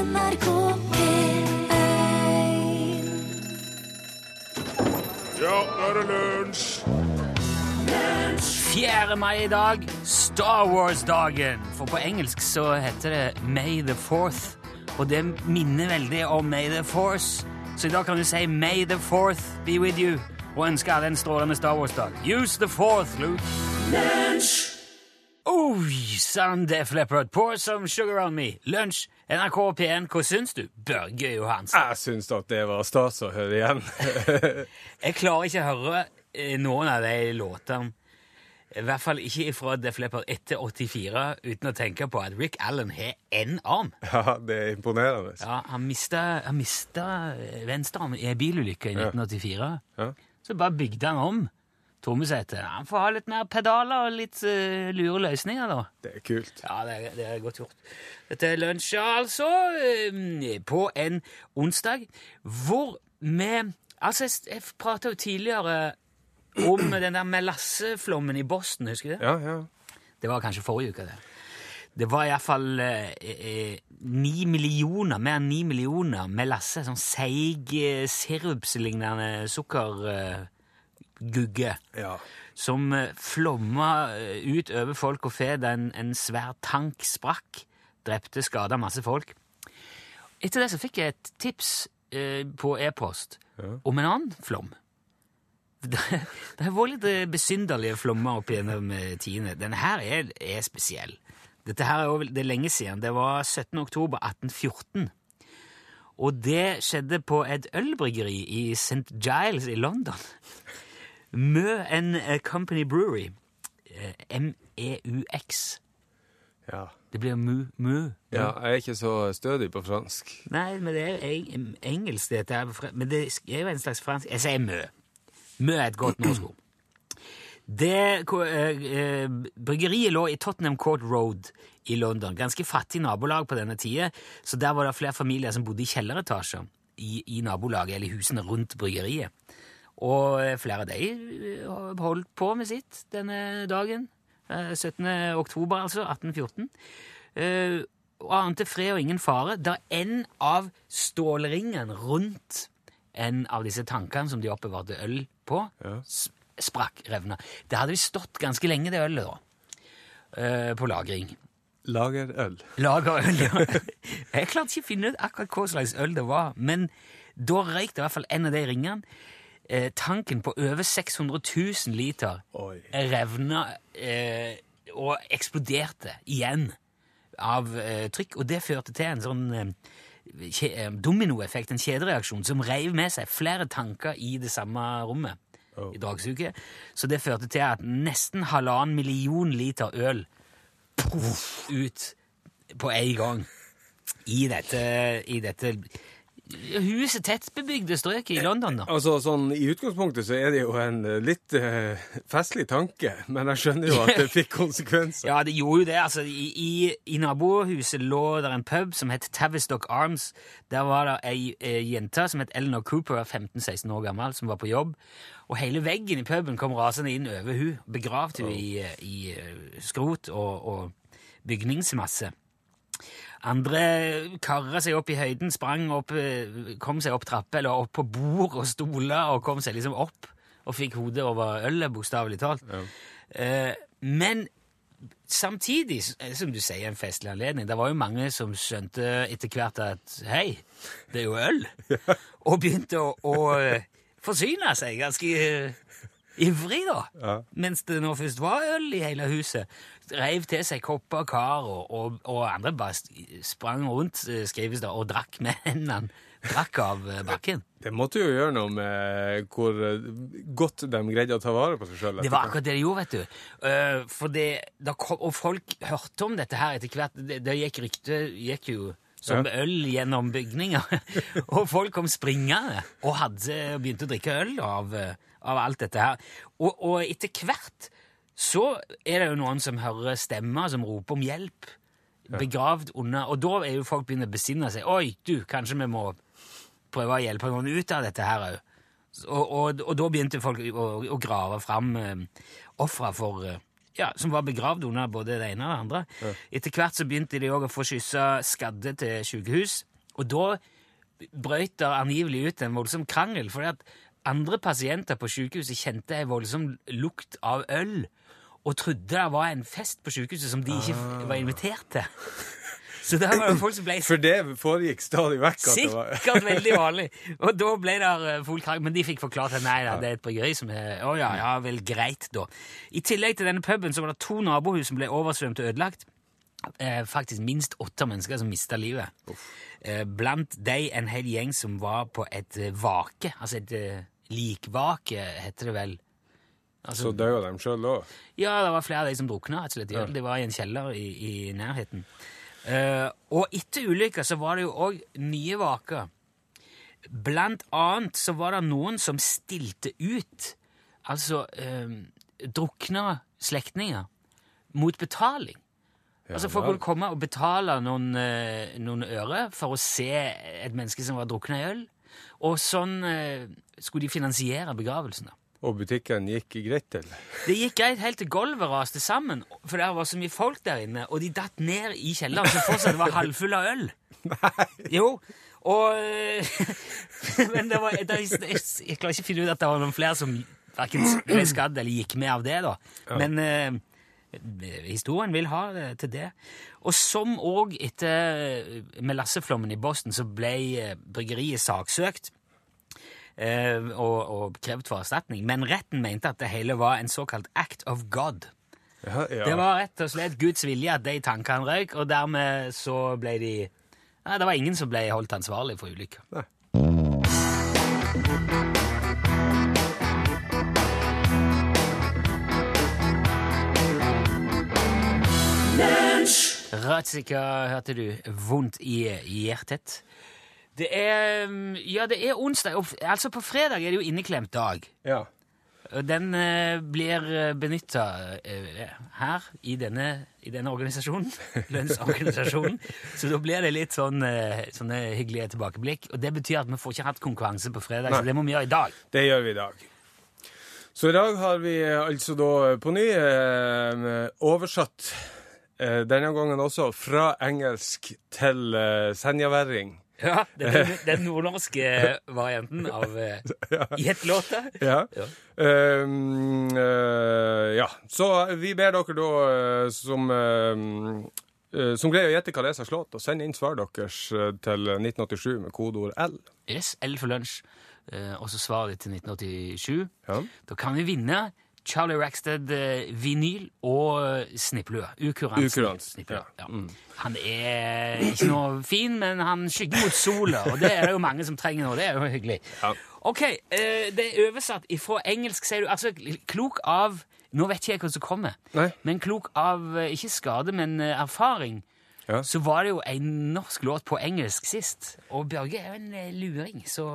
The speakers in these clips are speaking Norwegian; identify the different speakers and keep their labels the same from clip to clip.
Speaker 1: NRK P1
Speaker 2: Ja, nå er det lunsj!
Speaker 3: 4. mai i dag, Star Wars-dagen. For på engelsk så heter det May the Fourth, og det minner veldig om May the Force. Så i dag kan du si May the Fourth be with you, og ønske alle en strålende Star Wars-dag. Use the fourth, Luke. Oi sann, Def Leppard, pour some sugar on me. Lunsj, NRK P1, hva syns du? Børge Johansen.
Speaker 4: Jeg syns at det var stas å høre igjen.
Speaker 3: Jeg klarer ikke å høre eh, noen av de låtene, i hvert fall ikke fra Def Leppard etter 84, uten å tenke på at Rick Allen har én arm.
Speaker 4: ja, det er imponerende.
Speaker 3: Ja, Han mista, han mista venstrearmen i ei bilulykke i 1984.
Speaker 4: Ja.
Speaker 3: Så bare bygde han om trommesettet. Han får ha litt mer pedaler og litt uh, lure løsninger, da.
Speaker 4: Det er kult.
Speaker 3: Ja, det er, det er godt gjort. Dette er lunsj, altså, eh, på en onsdag, hvor vi Altså, jeg, jeg prata jo tidligere om den der melasseflommen i Boston, husker du det?
Speaker 4: Ja, ja.
Speaker 3: Det var kanskje forrige uke, det. Det var iallfall eh, eh, ni millioner, mer enn ni millioner melasse, sånn seig, eh, sukkergugge
Speaker 4: ja.
Speaker 3: som eh, flomma eh, ut over folk og fe da en, en svær tank sprakk. Drepte, skada masse folk. Etter det så fikk jeg et tips eh, på e-post om en annen flom. Det, det har vært litt eh, besynderlige flommer opp gjennom tidene. Denne her er, er spesiell. Dette her er, over, det er lenge siden. Det var 17. oktober 1814. Og det skjedde på et ølbryggeri i St. Giles i London. Mø and Company Brewery. Eh, M-E-U-X.
Speaker 4: ja.
Speaker 3: Det blir mu, mu.
Speaker 4: Ja, jeg er ikke så stødig på fransk.
Speaker 3: Nei, men det er eng- engelsk, dette her. Men det er jo en slags fransk Jeg sier mø. Mø er et godt norsk ord. Det, eh, eh, bryggeriet lå i Tottenham Court Road i London. Ganske fattig nabolag på denne tida, så der var det flere familier som bodde i kjelleretasjer i, i nabolaget, eller husene rundt bryggeriet. Og eh, flere av de eh, holdt på med sitt denne dagen. eh, 17. oktober, altså, 1814. Eh, og ante fred og ingen fare. Da en av stålringene rundt en av disse tankene som de oppbevarte øl på, ja. sprakk, revna. Det hadde visst stått ganske lenge, det ølet, da. eh, På lagring.
Speaker 4: Lagerøl.
Speaker 3: Lagerøl, ja. Jeg klarte ikke å finne ut akkurat hva slags øl det var, men da røyk det i hvert fall en av de ringene. Eh, tanken på over 600 000 liter
Speaker 4: Oi.
Speaker 3: revna eh, og eksploderte igjen av eh, trykk, og det førte til en sånn eh, eh, dominoeffekt, en kjedereaksjon, som reiv med seg flere tanker i det samme rommet
Speaker 4: Oh.
Speaker 3: i dragsuget. Så det førte til at nesten halvannen million liter øl poff ut på en gang i dette, i dette huset tettbebygde strøket i London, da.
Speaker 4: Altså, sånn, I utgangspunktet så er det jo en eh, litt uh, festlig tanke, men jeg skjønner jo at det fikk konsekvenser.
Speaker 3: Ja, det gjorde jo det. Altså, i, i, I nabohuset lå der en pub som het Tavistock Arms. Der var det ei, ei jente som het Eleanor Cooper, 15-16 år gammel, som var på jobb. Og hele veggen i puben kom rasende inn over hun, begravd hun i, eh, i eh, skrot og, og bygningsmasse. Andre karra seg opp i høyden, sprang opp, eh, kom seg opp trapper eller opp på bord og stoler og kom seg liksom opp og fikk hodet over ølet, bokstavelig talt. Eh, men samtidig, eh, som du sier, en festlig anledning. Det var jo mange som skjønte etter hvert at hei, det er jo øl. Og begynte å, å forsyne seg ganske ivrig, da.
Speaker 4: Ja.
Speaker 3: Mens det nå først var øl i hele huset. Reiv til seg kopper kar, og, og, og andre bare sprang rundt, eh, skrives det, og drakk med hendene. Drakk av eh, bakken.
Speaker 4: Det måtte jo gjøre noe med hvor eh, godt de greide å ta vare på seg sjøl.
Speaker 3: Det var akkurat det de gjorde, vet du. Uh, for det, kom, og folk hørte om dette her etter hvert. Det, det gikk rykte gikk jo som
Speaker 4: Ja.
Speaker 3: øl gjennom bygninger. og folk kom springende og hadde begynt å drikke øl av, av alt dette her. Og, og etter hvert så er det jo noen som hører stemmer som roper om hjelp. Begravd under Og da er jo folk begynner å besinne seg. Oi, du, kanskje vi må prøve å hjelpe noen ut av dette her òg. Og, og, og da begynte folk å, å grave fram eh, ofre for eh, ja, som var begravd under både det ene og det andre. Etter hvert så begynte de òg å få skyssa skadde til sykehus. Og da brøt det angivelig ut en voldsom krangel, fordi at andre pasienter på sykehuset kjente en voldsom lukt av øl, og trodde det var en fest på sykehuset som de ikke var invitert til. Så det var det folk som ble
Speaker 4: For det foregikk stadig vekk. At det var,
Speaker 3: Sikkert veldig vanlig. Og da ble det eh, krangel. Men de fikk forklart at nei, det er et bryggeri som er Å ja, ja, vel, greit, da. I tillegg til denne puben så var det to nabohus som ble oversvømt og ødelagt. Eh, faktisk minst åtte mennesker som mista livet. Eh, blant de en hel gjeng som var på et eh, vake. Altså et eh, likvake, heter det vel. Altså,
Speaker 4: så døde de sjøl òg.
Speaker 3: ja, det var flere av de som drukna, og slett. De var i en kjeller i, i nærheten. Uh, og etter ulykka så var det jo òg nye vaker. Blant annet så var det noen som stilte ut altså uh, drukna slektninger mot betaling. altså Folk kunne komme og betale noen, eh, noen øre for å se et menneske som var drukna i øl. Og sånn eh, skulle de finansiere begravelsen. da.
Speaker 4: Og butikken gikk greit til.
Speaker 3: Det gikk greit helt til gulvet raste sammen, for det var så mye folk der inne, og de datt ned i kjelleren som fortsatt var halvfull av øl. Nei. Jo, og Men det var, det, jeg, jeg klarer ikke å finne ut at det var noen flere som hverken ble skadd eller gikk med av det, da. Men øh, historien vil ha det til det. Og som òg etter med melasseflommen i Boston, så ble øh, bryggeriet saksøkt eh, og, og krevd for erstatning. Men retten mente at det hele var en såkalt act of God.
Speaker 4: Ja, ja.
Speaker 3: Det var rett og slett Guds vilje at de tankene røyk, og dermed så ble de Nei, Det var ingen som ble holdt ansvarlig for ulykka. Ratsika, hørte du. Vondt i hjertet. Det er Ja, det er onsdag. Altså, på fredag er det jo inneklemt dag.
Speaker 4: ja.
Speaker 3: Og Den eh, blir benytta her i denne, i denne organisasjonen, lønnsorganisasjonen. Så da blir det litt sånn, eh, sånne hyggelige tilbakeblikk. Og det betyr at vi får ikke hatt konkurranse på fredag, så det må vi gjøre i dag.
Speaker 4: Det gjør vi i dag. Så i dag har vi eh, altså da på ny eh, oversatt eh, denne gangen også fra engelsk til eh, senjaværing.
Speaker 3: Ja, det er den, den nordnorske varianten av uh, gjettlåta.
Speaker 4: Ja.
Speaker 3: Ja.
Speaker 4: Um, uh, ja. Så vi ber dere da eh, som eh, eh, som greier å gjette hva det er som har slått, og send inn svar deres eh, til 1987 med kodeord L.
Speaker 3: Yes, L for lunsj. Uh, og så svaret ditt til 1987.
Speaker 4: Ja.
Speaker 3: Da kan vi vinne Charlie Rackstead eh, vinyl og eh, snipplue. Ukurant.
Speaker 4: Ukurant,
Speaker 3: snipplue,
Speaker 4: ja.
Speaker 3: Ja. Han er ikke noe fin, men han skygger mot sola, og det er det jo mange som trenger nå. Det er jo hyggelig.
Speaker 4: Ja.
Speaker 3: Ok, eh, det er oversatt fra engelsk, sier du. Altså, klok av Nå vet ikke jeg hva som kommer,
Speaker 4: Nei.
Speaker 3: men klok av ikke skade, men erfaring.
Speaker 4: Ja.
Speaker 3: Så var det jo en norsk låt på engelsk sist, og Børge er jo en luring, så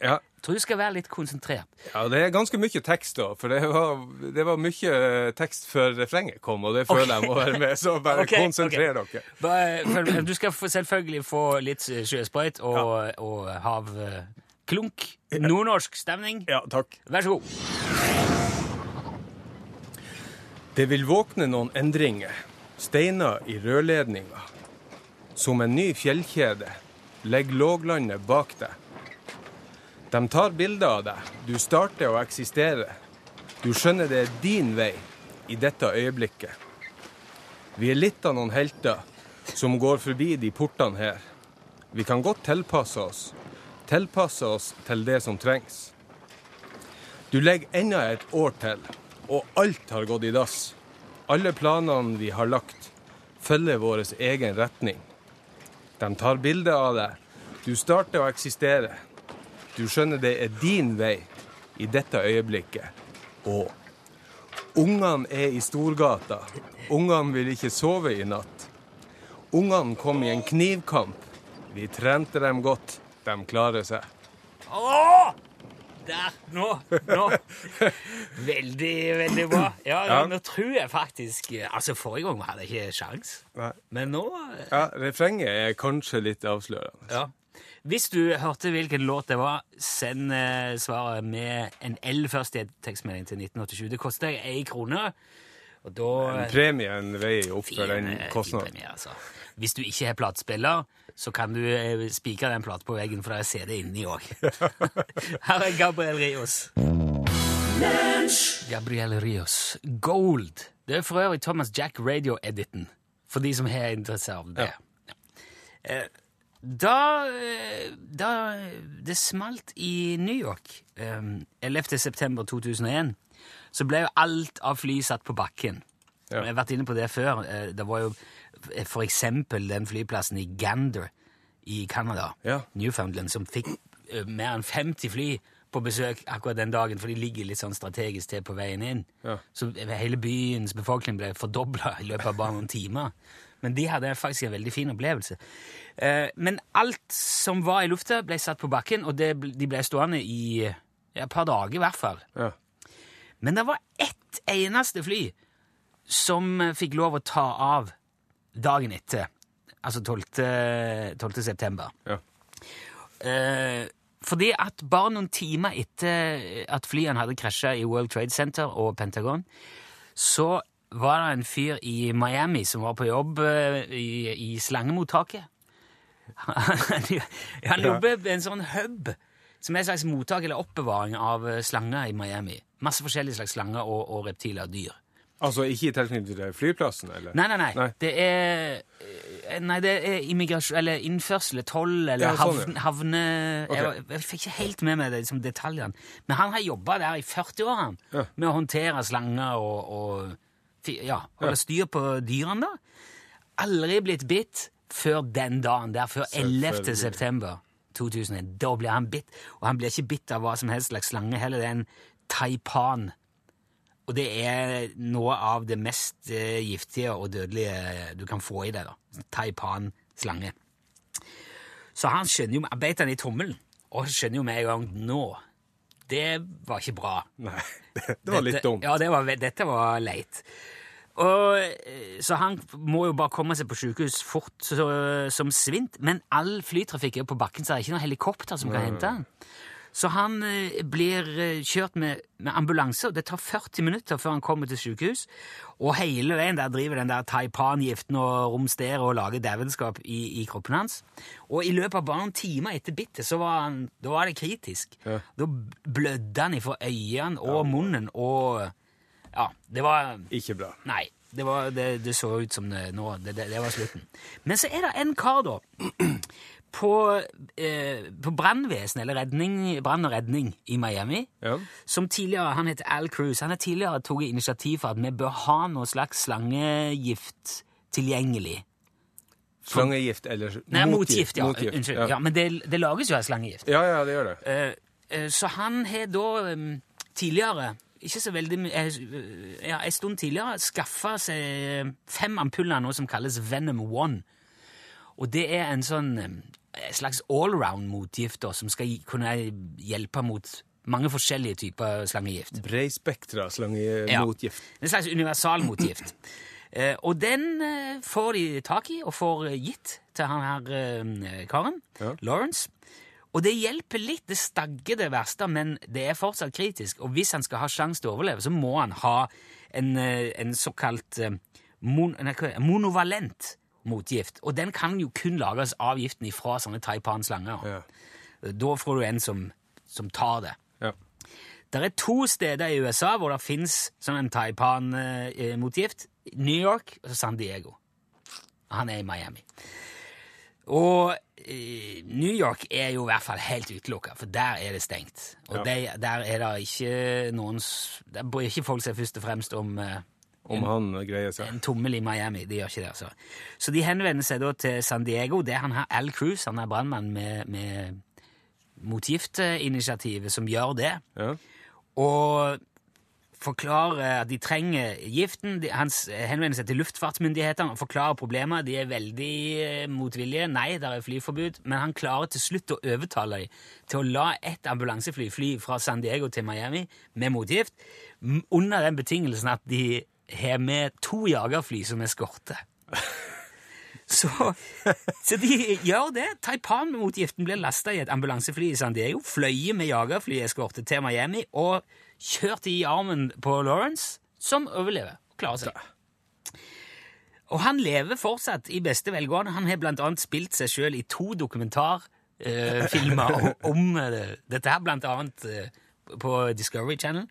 Speaker 4: Ja.
Speaker 3: Tror du skal være litt konsentrert.
Speaker 4: ja, det er ganske mye tekst da, for det var, det var mye eh, tekst før refrenget kom, og det føler jeg må være med, så bare
Speaker 3: okay,
Speaker 4: konsentrer
Speaker 3: okay.
Speaker 4: dere.
Speaker 3: Bare. Du skal selvfølgelig få litt eh, sjøsprøyt og, og havklunk. Nordnorsk stemning.
Speaker 4: Ja, takk.
Speaker 3: Vær så god.
Speaker 4: Det vil våkne noen endringer, steiner i rørledninga. Som en ny fjellkjede, legg låglandet bak deg. De tar bilder av deg, du starter å eksistere. Du skjønner det er din vei i dette øyeblikket. Vi er litt av noen helter som går forbi de portene her. Vi kan godt tilpasse oss, tilpasse oss til det som trengs. Du legger enda et år til, og alt har gått i dass. Alle planene vi har lagt, følger vår egen retning. De tar bilder av deg. Du starter å eksistere. Du skjønner det er din vei i dette øyeblikket. Og ungene er i Storgata. Ungene vil ikke sove i natt. Ungene kom i en knivkamp. Vi trente dem godt. De klarer seg.
Speaker 3: Åh! Der! Nå! nå. Veldig, veldig bra. Ja,
Speaker 4: Ja.
Speaker 3: Nå tror jeg faktisk Altså, forrige gang hadde jeg ikke sjans.
Speaker 4: Nei.
Speaker 3: Men nå eh,
Speaker 4: Ja, refrenget er kanskje litt avslørende.
Speaker 3: Ja. Hvis du hørte hvilken låt det var, send eh, svaret med en L først i en tekstmelding til 1987. Det koster deg ei krone. Og da
Speaker 4: Premien veier jo opp for den
Speaker 3: eh,
Speaker 4: kostnaden.
Speaker 3: premie, altså. Hvis du ikke har platespiller, så kan du eh, spikre den platen på veggen, for det er CD inni òg. Her er Gabriel Rios. Gabriel Rios. Gold. Det er for øvrig Thomas Jack Radio-editen, for de som har interesse av det. Ja. Eh, Da, eh, da det smalt i New York eh, 11. september 2001, så ble jo alt av fly satt på bakken.
Speaker 4: Ja.
Speaker 3: Jeg har vært inne på det før. Eh, Det var jo for eksempel den flyplassen i Gander i Canada,
Speaker 4: Ja.
Speaker 3: Newfoundland, som fikk eh, mer enn 50 fly på besøk akkurat den dagen, for de ligger litt sånn strategisk til på veien inn.
Speaker 4: Ja.
Speaker 3: Så hele byens befolkning ble fordobla i løpet av bare noen timer. Men de hadde faktisk en veldig fin opplevelse. Eh, men alt som var i lufta, ble satt på bakken, og det, de ble stående i et par dager i hvert fall.
Speaker 4: Ja.
Speaker 3: Men det var ett eneste fly som fikk lov å ta av dagen etter, altså 12. 12. september.
Speaker 4: Ja.
Speaker 3: Eh, fordi at bare noen timer etter at flyene hadde krasja i World Trade Center og Pentagon, så var det en fyr i Miami som var på jobb eh, i, i slangemottaket. Han, han jobber ved en sånn hub, som er et slags mottak eller oppbevaring av eh, slanger i Miami. Masse forskjellige slags slanger og, og reptiler og dyr.
Speaker 4: Altså ikke i tilknytning til flyplassen, eller?
Speaker 3: Nei, nei, nei.
Speaker 4: Nei.
Speaker 3: Det er eh, Nei, det er immigrasjon Eller innførsel, toll eller
Speaker 4: Ja, sånn,
Speaker 3: havne, havne
Speaker 4: okay.
Speaker 3: jeg, jeg fikk ikke helt med meg det, liksom, detaljene. Men han har jobba der i 40 år han,
Speaker 4: Ja.
Speaker 3: med å håndtere slanger og, og ja, holde styr på dyrene. da. Aldri blitt bitt før den dagen der, før 11. September 2001. Da ble han bitt, og han blir ikke bitt av hva som helst slags slange heller. Det er en taipan. Og det er noe av det mest eh, giftige og dødelige du kan få i deg. da. Taipan-slange. Så han skjønner jo, beit han i tommelen, og skjønner jo med en gang nå Det var ikke bra.
Speaker 4: Nei, det, det var litt
Speaker 3: Dette-
Speaker 4: dumt.
Speaker 3: Ja, det var, dette var leit. Og, eh, så han må jo bare komme seg på sykehus fort så, som svint. Men all flytrafikk er på bakken, så det er ikke noe helikopter som kan hente han. Så han eh, blir eh, kjørt med, med ambulanse, og det tar 40 minutter før han kommer til sykehus. Og hele veien der driver den der taipan-giften og romsterer og lager dævenskap i, i kroppen hans. Og i løpet av bare noen timer etter bittet, så var, han, da var det kritisk.
Speaker 4: Ja.
Speaker 3: Da blødde han ifra øynene og munnen og Ja, det var
Speaker 4: Ikke bra.
Speaker 3: Nei. Det, var, det, det så ut som det nå. Det, det, var slutten. Men så er det en kar, da, på, eh, på brannvesen, eller redning, brann og redning i Miami,
Speaker 4: Ja.
Speaker 3: som tidligere Han heter Al Cruz. Han har tidligere tatt initiativ for at vi bør ha noe slags slangegift tilgjengelig.
Speaker 4: Slangegift eller
Speaker 3: Nei, motgift, ja.
Speaker 4: motgift,
Speaker 3: Unnskyld.
Speaker 4: Ja.
Speaker 3: Ja. men det, det lages jo av slangegift.
Speaker 4: ja, ja, det gjør det.
Speaker 3: Eh, eh, så han har da eh, tidligere, ikke så veldig my- eh, ja, en stund tidligere, skaffa seg eh, fem ampuller av noe som kalles Venom One. Og det er en sånn eh, slags allround-motgift som skal kunne hjelpe mot mange forskjellige typer slangegift.
Speaker 4: Breispektra slangemotgift.
Speaker 3: En slags universalmotgift. Eh, og den eh, får de tak i og får gitt til han her eh, karen,
Speaker 4: Ja.
Speaker 3: Lawrence. Og det hjelper litt. Det stagger det verste, men det er fortsatt kritisk. Og hvis han skal ha sjanse til å overleve, så må han ha en, eh, en såkalt eh, mon, monovalent motgift. Og den kan jo kun lages av giften ifra sånne taipan-slanger.
Speaker 4: Ja.
Speaker 3: Da får du en som, som tar det.
Speaker 4: Ja.
Speaker 3: Det er to steder i USA hvor det fins sånn en taipan-motgift. New York og San Diego. Han er i Miami. Og eh, New York er jo i hvert fall helt utelukka, for der er det stengt. Og
Speaker 4: Ja.
Speaker 3: de, der er det ikke noen Der bryr ikke folk seg først og fremst om uh,
Speaker 4: Om han greier seg.
Speaker 3: en tommel i Miami. De gjør ikke det, altså. Så de henvender seg da til San Diego. Det er han her Al Cruz, han er brannmann med, med motgiftinitiativet, som gjør det.
Speaker 4: Ja.
Speaker 3: Og forklarer at de trenger giften. De, han henvender seg til luftfartsmyndighetene og forklarer problemet. De er veldig eh, motvillige. Nei, det er flyforbud. Men han klarer til slutt å overtale dem til å la ett ambulansefly fly fra San Diego til Miami med motgift, under den betingelsen at de har med to jagerfly som eskorte. Så, så de gjør det. Taipan-motgiften blir lasta i et ambulansefly i San Diego, fløyet med jagerflyeskorte til Miami og kjørt i armen på Lawrence, som overlever og klarer seg. Og han lever fortsatt i beste velgående. Han har blant annet spilt seg sjøl i to dokumentarfilmer om, om eh, dette her, blant annet eh, på Discovery Channel.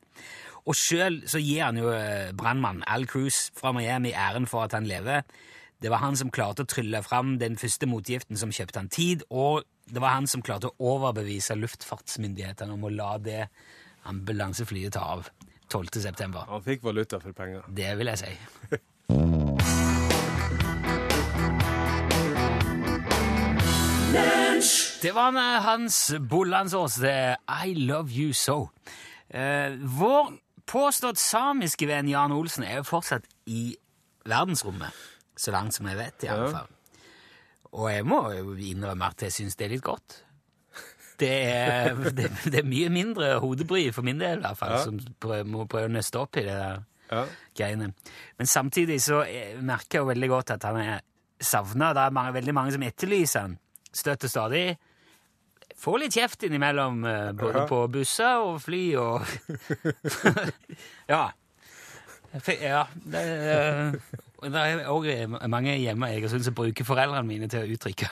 Speaker 3: Og sjøl så gir han jo eh, brannmannen Al Cruz fra Miami æren for at han lever. Det var han som klarte å trylle fram den første motgiften som kjøpte han tid, og det var han som klarte å overbevise luftfartsmyndighetene om å la det ambulanseflyet ta av 12. september.
Speaker 4: Han fikk valuta for penger.
Speaker 3: Det vil jeg si. Det var Hans Bollandsås, det I Love You So. Eh, vår påstått samiske venn Jan Olsen er jo fortsatt i verdensrommet, så langt som jeg vet, i alle
Speaker 4: Ja.
Speaker 3: fall. Og jeg må jo innrømme at jeg syns det er litt godt. Det er, det, det er mye mindre hodebry for min del, i hvert fall,
Speaker 4: Ja.
Speaker 3: som prøver, må prøve å nøste opp i det der
Speaker 4: Ja.
Speaker 3: greiene. Men samtidig så eh, merker jeg jo veldig godt at han er savna. Det er mange, veldig mange som etterlyser han og stadig. Får litt kjeft innimellom, eh, både
Speaker 4: Ja.
Speaker 3: på busser og fly og Ja. Ja. Det, eh, det er òg mange hjemme i Egersund som bruker foreldrene mine til å uttrykke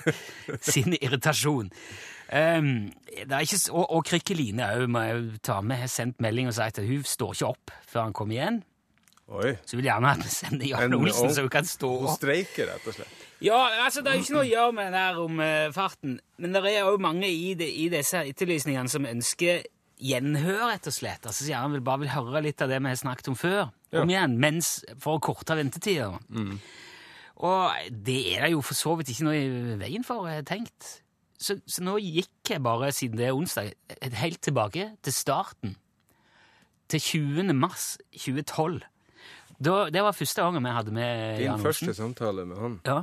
Speaker 3: sin irritasjon. Um, det er ikke, og, og Krikkeline òg må jeg ta med. Har sendt melding og sagt at hun står ikke opp før han kommer igjen.
Speaker 4: Oi.
Speaker 3: Så vil jeg gjerne at vi sender Jan
Speaker 4: En-
Speaker 3: Olsen, så hun kan stå
Speaker 4: Hun streiker, rett og slett.
Speaker 3: Ja, altså, det er jo ikke noe å gjøre med det her om uh, farten, men det er jo mange i, de, i disse etterlysningene som ønsker gjenhør, rett og slett. Altså, så gjerne vil bare vil høre litt av det vi har snakket om før,
Speaker 4: Ja.
Speaker 3: om igjen, mens, for å korte ventetider. Og det er det jo for så vidt ikke noe i veien for, har jeg tenkt. Så, så nå gikk jeg bare, siden det er onsdag, helt tilbake til starten. Til 20. mars 2012. Da, det var første gangen vi hadde med
Speaker 4: Din
Speaker 3: Jan
Speaker 4: første samtale med han.
Speaker 3: Ja.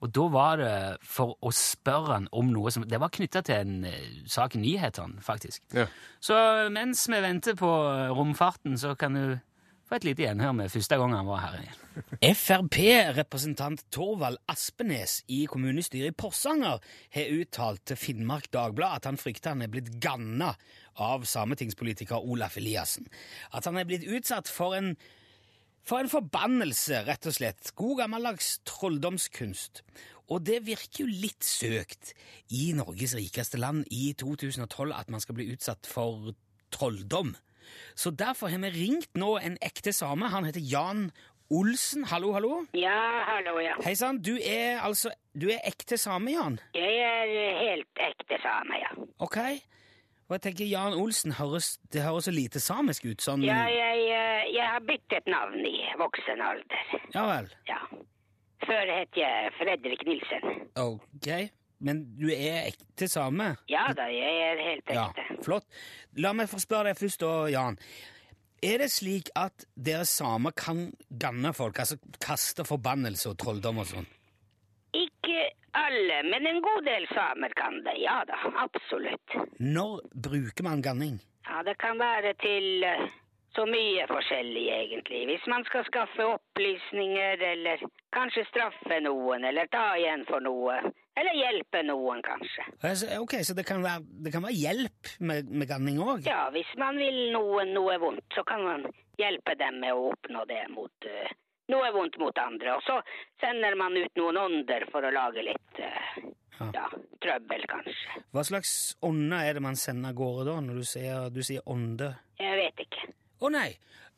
Speaker 3: Og da var det for å spørre han om noe som Det var knytta til en eh, sak i nyhetene, faktisk.
Speaker 4: Ja.
Speaker 3: Så mens vi venter på eh, romfarten, så kan du få et lite gjenhør med første gang han var her igjen. Frp-representant Torvald Aspenes i kommunestyret i Porsanger har uttalt til Finnmark Dagblad at han frykter han er blitt ganna av sametingspolitiker Olaf Eliassen. At han er blitt utsatt for en for en forbannelse, rett og slett. God gammeldags trolldomskunst. Og det virker jo litt søkt i Norges rikeste land i 2012 at man skal bli utsatt for trolldom. Så derfor har vi ringt nå en ekte same. Han heter Jan Olsen. Hallo, hallo.
Speaker 5: Ja, hallo, ja.
Speaker 3: Hei sann. Du er altså Du er ekte same, Jan?
Speaker 5: Jeg er helt ekte same, ja.
Speaker 3: Ok. Og jeg tenker Jan Olsen høres, det høres så lite samisk ut. Sånn
Speaker 5: Ja, jeg, eh, jeg har byttet navn i voksen alder.
Speaker 3: Ja vel.
Speaker 5: Ja. Før het jeg Fredrik Nilsen.
Speaker 3: Ok. Men du er ekte same?
Speaker 5: Ja da, jeg er helt ekte.
Speaker 3: Ja, flott. La meg få spørre deg først, da, Jan. Er det slik at dere samer kan ganne folk, altså kaste forbannelse og trolldom og sånn?
Speaker 5: Ikke alle, men en god del samer kan det. Ja da, absolutt.
Speaker 3: Når bruker man ganning?
Speaker 5: Ja, det kan være til eh, så mye forskjellig, egentlig. Hvis man skal skaffe opplysninger, eller kanskje straffe noen, eller ta igjen for noe. Eller hjelpe noen, kanskje.
Speaker 3: Altså, Ok, Så det kan være, det kan være hjelp med, med ganning òg?
Speaker 5: Ja, hvis man vil noen noe vondt, så kan man hjelpe dem med å oppnå det mot uh, noe vondt mot andre. Og så sender man ut noen ånder for å lage litt uh,
Speaker 3: Ja.
Speaker 5: ja, trøbbel, kanskje.
Speaker 3: Hva slags ånder er det man sender av gårde da, når du sier, du sier ånde?
Speaker 5: Jeg vet ikke.
Speaker 3: Å nei!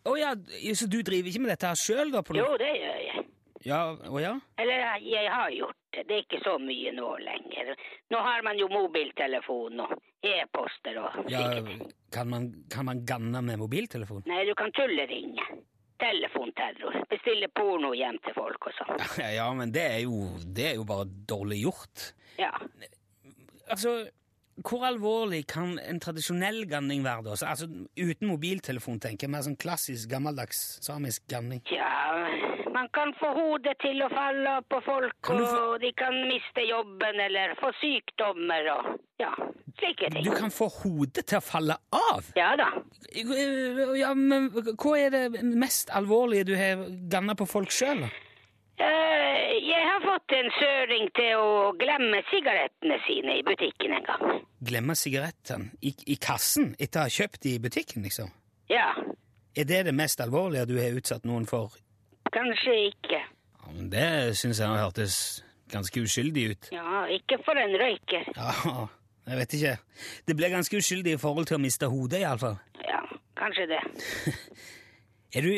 Speaker 3: Å ja, så du driver ikke med dette her sjøl, da? På
Speaker 5: Jo, det gjør jeg.
Speaker 3: Ja, å ja?
Speaker 5: Eller jeg har gjort det. Det er ikke så mye nå lenger. Nå har man jo mobiltelefon og e-poster og
Speaker 3: ja
Speaker 5: sikkert.
Speaker 3: kan, man, kan man ganne med mobiltelefon?
Speaker 5: Nei, du kan tulleringe. Telefonterror. Bestille porno hjem til folk og sånn.
Speaker 3: Ja, men det er jo, det er jo bare dårlig gjort.
Speaker 5: Ja.
Speaker 3: Altså, hvor alvorlig kan en tradisjonell ganning være da? Altså, uten mobiltelefon, tenker jeg, mer sånn klassisk, gammeldags samisk ganning.
Speaker 5: Ja, man kan få hodet til å falle på folk, og de kan miste jobben eller få sykdommer og ja, slike ting.
Speaker 3: Du kan få hodet til å falle av!
Speaker 5: Ja da.
Speaker 3: Ja, men hva er det mest alvorlige du har ganna på folk sjøl?
Speaker 5: Eh, jeg har fått en søring til å glemme sigarettene sine i butikken en gang.
Speaker 3: Glemme sigarettene i, i kassen etter å ha kjøpt de i butikken, liksom?
Speaker 5: Ja.
Speaker 3: Er det det mest alvorlige du har utsatt noen for?
Speaker 5: Kanskje ikke.
Speaker 3: Ja, men det syns jeg hørtes ganske uskyldig ut.
Speaker 5: Ja, ikke for en røyker.
Speaker 3: Ja, jeg vet ikke. Det ble ganske uskyldig i forhold til å miste hodet, iallfall.
Speaker 5: Ja, kanskje det.
Speaker 3: Er du,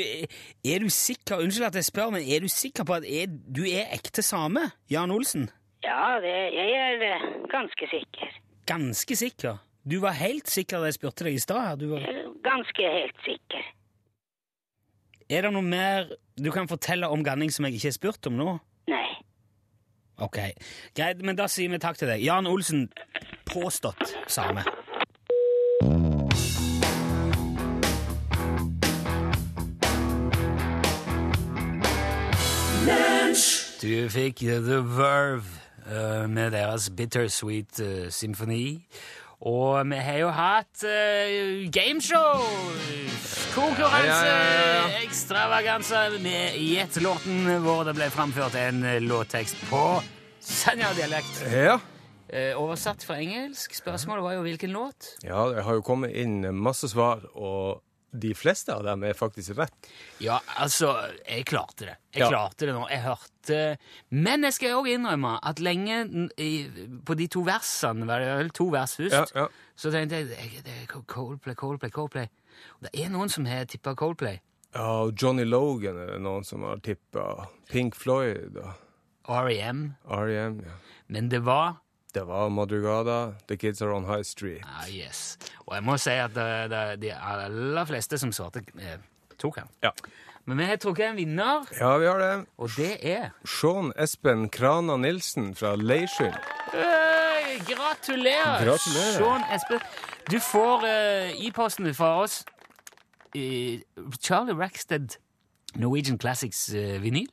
Speaker 3: er du sikker Unnskyld at jeg spør, men er du sikker på at er, du er ekte same? Jan Olsen?
Speaker 5: Ja, det, jeg er eh, ganske sikker.
Speaker 3: Ganske sikker? Du var helt sikker da jeg spurte deg i stad? Var...
Speaker 5: Er Ganske helt sikker.
Speaker 3: Er det noe mer du kan fortelle om Ganning som jeg ikke har spurt om nå?
Speaker 5: Nei.
Speaker 3: Ok, Greit, men da sier vi takk til deg. Jan Olsen, påstått same. Du fikk The Verve eh, med deres Bittersweet uh, Symphony. Og vi har jo hatt uh, gameshow! Konkurranse!
Speaker 4: Ja, ja, ja.
Speaker 3: Ekstravaganse med gjettelåten hvor det ble framført en låttekst på Senja-dialekt.
Speaker 4: Ja.
Speaker 3: Uh, oversatt fra engelsk. Spørsmålet var jo hvilken låt.
Speaker 4: ja, det har jo kommet inn masse svar, og de fleste av dem er faktisk rett.
Speaker 3: Ja, altså, jeg klarte det. Jeg
Speaker 4: Ja.
Speaker 3: klarte det nå. Jeg hørte Men jeg skal òg innrømme at lenge på de to versene, var det vel to vers først,
Speaker 4: Ja, ja.
Speaker 3: så tenkte jeg det- det er Coldplay, Coldplay, Coldplay. Og det er noen som har tippa Coldplay.
Speaker 4: Ja, og Johnny Logan er det noen som har tippa. Pink Floyd og
Speaker 3: R.E.M.
Speaker 4: R.E.M. Ja.
Speaker 3: Men det var
Speaker 4: Det var Madrugada, The Kids Are On High Street.
Speaker 3: ah, yes. Og jeg må si at det, det, de aller fleste som svarte, eh, tok han.
Speaker 4: Ja.
Speaker 3: Men vi har trukket en vinner,
Speaker 4: ja, vi har det.
Speaker 3: og det er
Speaker 4: Sean Espen Krana Nilsen fra Leirskyld.
Speaker 3: Hey, gratulerer!
Speaker 4: Gratulerer.
Speaker 3: Sean Espen. Du får eh, e-posten fra oss eh, Charlie Rackstead Norwegian Classics eh, vinyl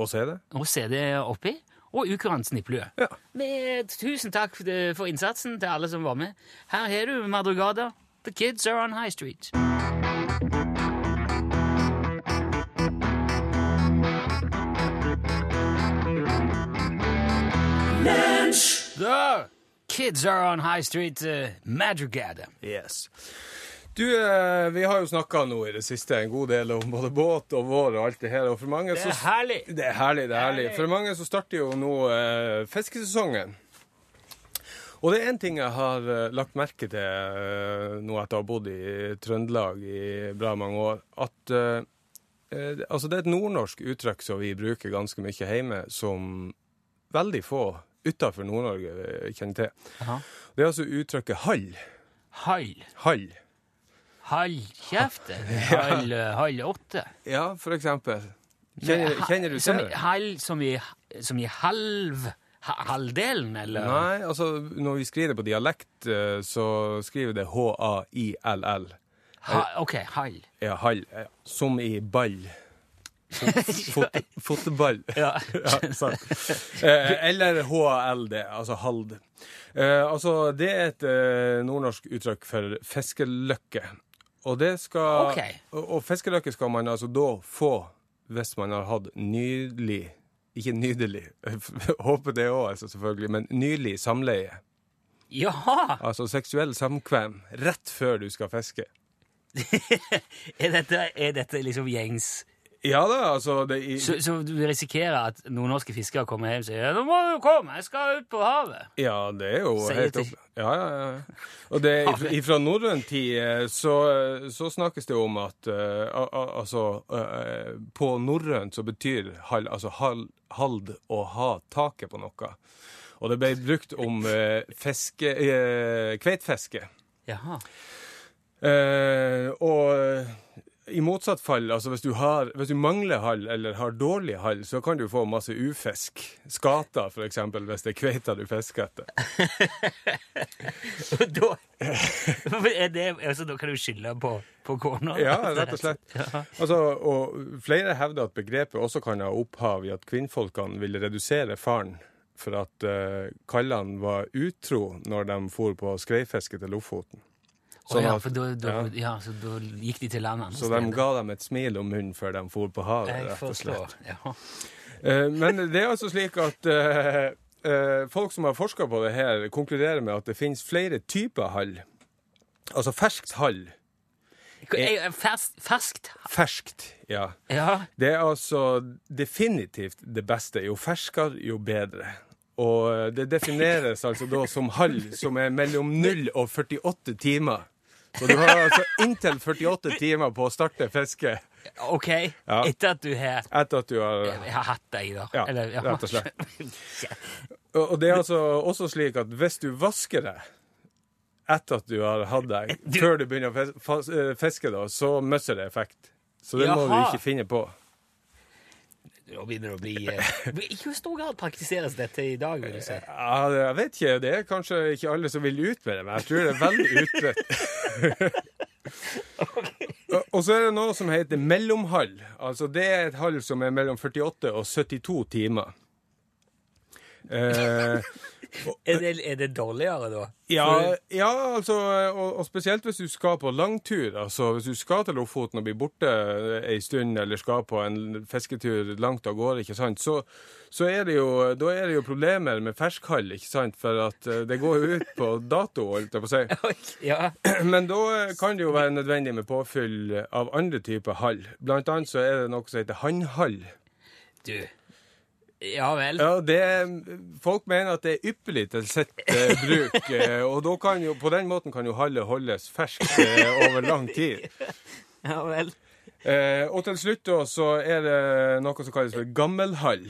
Speaker 4: Og se det.
Speaker 3: og CD oppi, og Ukurant snipplue.
Speaker 4: Ja.
Speaker 3: Med tusen takk eh, for innsatsen til alle som var med. Her har du Madrugada. The kids are on High Street. The kids are on High Street. Uh, Madrugada.
Speaker 4: Yes. Du, eh, vi har jo snakka nå i det siste en god del om både båt og vår og alt det her, og for mange
Speaker 3: Det er herlig.
Speaker 4: Det er herlig, det er herlig. For mange så starter jo nå eh, fiskesesongen. Og det er én ting jeg har eh, lagt merke til eh, nå etter å ha bodd i Trøndelag i bra mange år, at eh, eh, altså det er et nordnorsk uttrykk som vi bruker ganske mye hjemme, som veldig få utafor Nord-Norge kjenner til.
Speaker 3: Aha.
Speaker 4: Det er altså uttrykket hall.
Speaker 3: Hall.
Speaker 4: Hall.
Speaker 3: Hall kjeft. Halv, eh, åtte.
Speaker 4: Ja, for eksempel. Kjenner, kjenner du
Speaker 3: som,
Speaker 4: til
Speaker 3: i-
Speaker 4: det?
Speaker 3: Halv som i, som i halv Halvdelen, eller?
Speaker 4: Nei, altså når vi skriver det på dialekt, eh, så skriver det H-A-I-L-L.
Speaker 3: Ha, ok, hall.
Speaker 4: Ja, hall. Som i ball. Fot, fotball.
Speaker 3: Ja.
Speaker 4: Ja, sant. Eh, eller HALD, altså hald. Eh, altså, det er et eh, nordnorsk uttrykk for fiskeløkke. Og det skal
Speaker 3: okay.
Speaker 4: Og, og fiskeløkke skal man altså da få hvis man har hatt nydelig Ikke nydelig, håper det òg, altså, selvfølgelig, men nylig samleie.
Speaker 3: Jaha!
Speaker 4: Altså seksuell samkvem rett før du skal fiske.
Speaker 3: Er dette, er dette liksom gjengs?
Speaker 4: Ja da, altså det, i,
Speaker 3: Så, så du risikerer at nordnorske fiskere kommer hjem og sier 'Nå må du komme, jeg skal ut på havet'.
Speaker 4: Ja, det er jo
Speaker 3: Sier
Speaker 4: helt opp... Ja, ja, ja. Og det, ifra, norrøn tid eh, så, så snakkes det om at eh, al- altså uh, På norrønt så betyr hal, altså hal, hald å ha taket på noe. Og det ble brukt om uh, feske, eh, Kveitfiske.
Speaker 3: Jaha.
Speaker 4: Eh, og i motsatt fall, altså hvis du, har, hvis du mangler hall eller har dårlig hall, så kan du få masse ufisk. Skater, for eksempel, hvis det er kveita du fisker etter.
Speaker 3: Da, er det, altså, da kan du skylde på, på kona?
Speaker 4: Ja, rett og slett. Altså, og flere hevder at begrepet også kan ha opphav i at kvinnfolkene ville redusere faren for at uh, kallene var utro når de for på skreifiske til Lofoten. Sånn
Speaker 3: ja, for da, da,
Speaker 4: ja.
Speaker 3: så da gikk de til landet
Speaker 4: Så de ga dem et smil om munnen før de for på havet,
Speaker 3: Jeg
Speaker 4: rett og slett.
Speaker 3: Ja.
Speaker 4: Eh, men det er altså slik at eh, eh, folk som har forska på det her, konkluderer med at det finnes flere typer hall. Altså ferskt hall
Speaker 3: Ferskt, ferskt.
Speaker 4: Ferskt, ja.
Speaker 3: Ja.
Speaker 4: Det er altså definitivt det beste. Jo ferskere, jo bedre. Og det defineres altså da som hall som er mellom 0 og 48 timer. Så du har altså inntil 48 timer på å starte fisket.
Speaker 3: OK.
Speaker 4: Ja.
Speaker 3: Etter at du har,
Speaker 4: etter at du har
Speaker 3: har hatt deg, da.
Speaker 4: Ja,
Speaker 3: Eller,
Speaker 4: rett og slett. Og det er altså også slik at hvis du vasker deg etter at du har hatt deg,
Speaker 3: Du-
Speaker 4: før du begynner å eh, fiske, da, så mister det effekt. Så det må du ikke finne på.
Speaker 3: Nå begynner det å bli eh, I hvor stor grad praktiseres dette i dag, vil du si?
Speaker 4: Ja, jeg vet ikke. Det er kanskje ikke alle som vil ut med det, men jeg tror det er veldig utbredt. Og- Og så er det noe som heter mellomhall. Altså Det er et hall som er mellom 48 og 72 timer. Eh,
Speaker 3: Er det, er det dårligere, da?
Speaker 4: ja, ja, altså, og, og spesielt hvis du skal på langtur. Altså, hvis du skal til Lofoten og blir borte ei stund, eller skal på en fisketur langt av gårde, ikke sant, så, så er det jo, da er det jo problemer med ferskhall, ikke sant, for at eh, det går jo ut på dato, holdt jeg på å si.
Speaker 3: Ja.
Speaker 4: Men da kan det jo være nødvendig med påfyll av andre typer hall. Blant annet så er det noe som heter handhall.
Speaker 3: Du. Ja vel.
Speaker 4: Ja, det, folk mener at det er ypperlig til sitt eh, bruk, eh, og jo, på den måten kan jo hallet holdes ferskt eh, over lang tid.
Speaker 3: Ja vel.
Speaker 4: Eh, og til slutt da, så er det noe som kalles for gammelhall.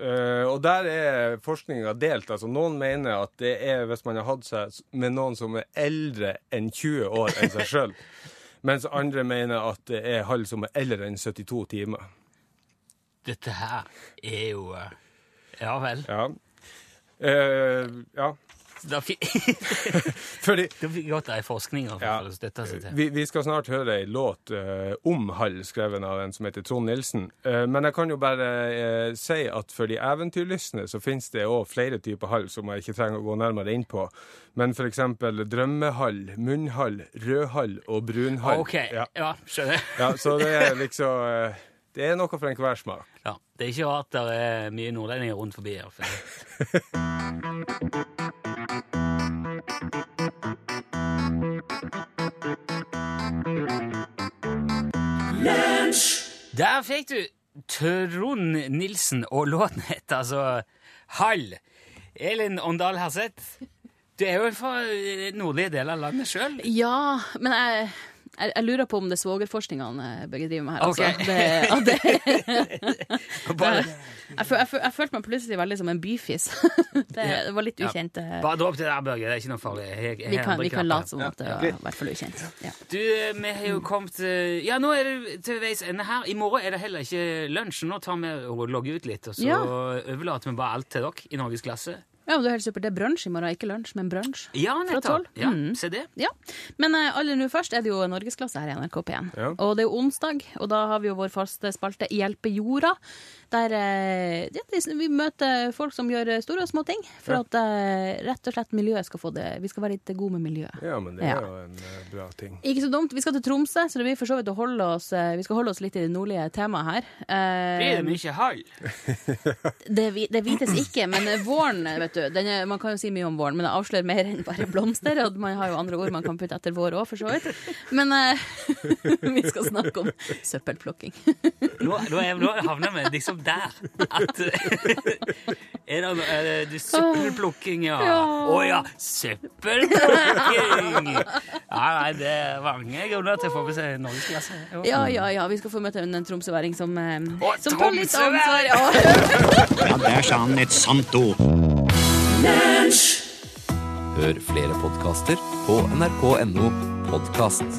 Speaker 4: Eh, og der er forskninga delt. altså Noen mener at det er hvis man har hatt seg med noen som er eldre enn 20 år enn seg sjøl. Mens andre mener at det er hall som er eldre enn 72 timer.
Speaker 3: Dette her er jo eh, Ja vel.
Speaker 4: Ja. Uh, ja.
Speaker 3: Da fikk
Speaker 4: Fordi
Speaker 3: Da fikk godt ei forskning
Speaker 4: Ja. Vi, vi skal snart høre ei låt uh, om hall, skrevet av en som heter Trond Nilsen. Uh, men jeg kan jo bare uh, si at for de eventyrlystne så finnes det òg flere typer hall som jeg ikke trenger å gå nærmere inn på. Men eksempel drømmehall, munnhall, rødhall og brunhall.
Speaker 3: OK.
Speaker 4: Ja.
Speaker 3: Ja, skjønner.
Speaker 4: ja, så det er liksom Det er noe for enhver smak.
Speaker 3: Ja, Det er ikke rart det er mye nordlendinger rundt forbi her. for- Der fikk du Trond Nilsen, og låten heter altså Hall. Elin Åndal Herseth, du er jo fra nordlige deler av landet sjøl.
Speaker 6: Ja, men jeg, jeg, jeg lurer på om det er svogerforskningene begge driver med her.
Speaker 3: Okay.
Speaker 6: Altså. Det, det, jeg, jeg, jeg følte meg plutselig veldig som en byfis. Det, det var litt ukjent. Ja.
Speaker 3: Bare dropp det der, Børge. Det er ikke noe farlig. Jeg, jeg,
Speaker 6: Vi kan, kan late som at det var i hvert fall ukjent. Ja.
Speaker 3: Du, eh, vi har jo kommet eh, Ja, nå er det til veis ende her. I morgen er det heller ikke lunsj. Nå tar vi og logger ut litt, og så
Speaker 6: Ja.
Speaker 3: overlater vi bare alt til dere i Norgesklasse.
Speaker 6: Ja, men det er helt supert. Det er brunsj i morgen, ikke lunsj, men brunsj.
Speaker 3: Ja, nettopp. Ja,
Speaker 6: Mm.
Speaker 3: Se det.
Speaker 6: Ja, Men uh, aller nå først er det jo norgesklasse her i NRK P1.
Speaker 4: Ja.
Speaker 6: Og det er jo onsdag, og da har vi jo vår faste spalte Hjelpe jorda. Der eh, ja, vi møter folk som gjør store og små ting for
Speaker 4: Ja.
Speaker 6: at eh, rett og slett miljøet skal få det Vi skal være litt gode med miljøet.
Speaker 4: Ja, men det
Speaker 6: Ja.
Speaker 4: er jo en eh, bra ting.
Speaker 6: Ikke så dumt. Vi skal til Tromsø, så det blir for så vidt å holde oss Vi skal holde oss litt i det nordlige temaet her. Eh,
Speaker 3: Blir det mye hall?
Speaker 6: det, det vites ikke, men våren, vet du den er, Man kan jo si mye om våren, men det avslører mer enn bare blomster. Og man har jo andre ord man kan putte etter vår òg, for så vidt. Men vi skal snakke om søppelplukking.
Speaker 3: Nå, nå, nå havner vi liksom der. At Er det er det- du, Søppelplukking, ja. Å
Speaker 6: Ja.
Speaker 3: ja, søppelplukking! Ja, nei, det er mange grunner til å få med seg norgesklasse.
Speaker 6: Ja, ja, ja. Vi skal få møte en tromsøværing som,
Speaker 3: oh,
Speaker 6: som tar litt ansvar. Ja.
Speaker 7: Ja, der sa han et sant ord.
Speaker 8: Hør flere podkaster på nrk.no podkast.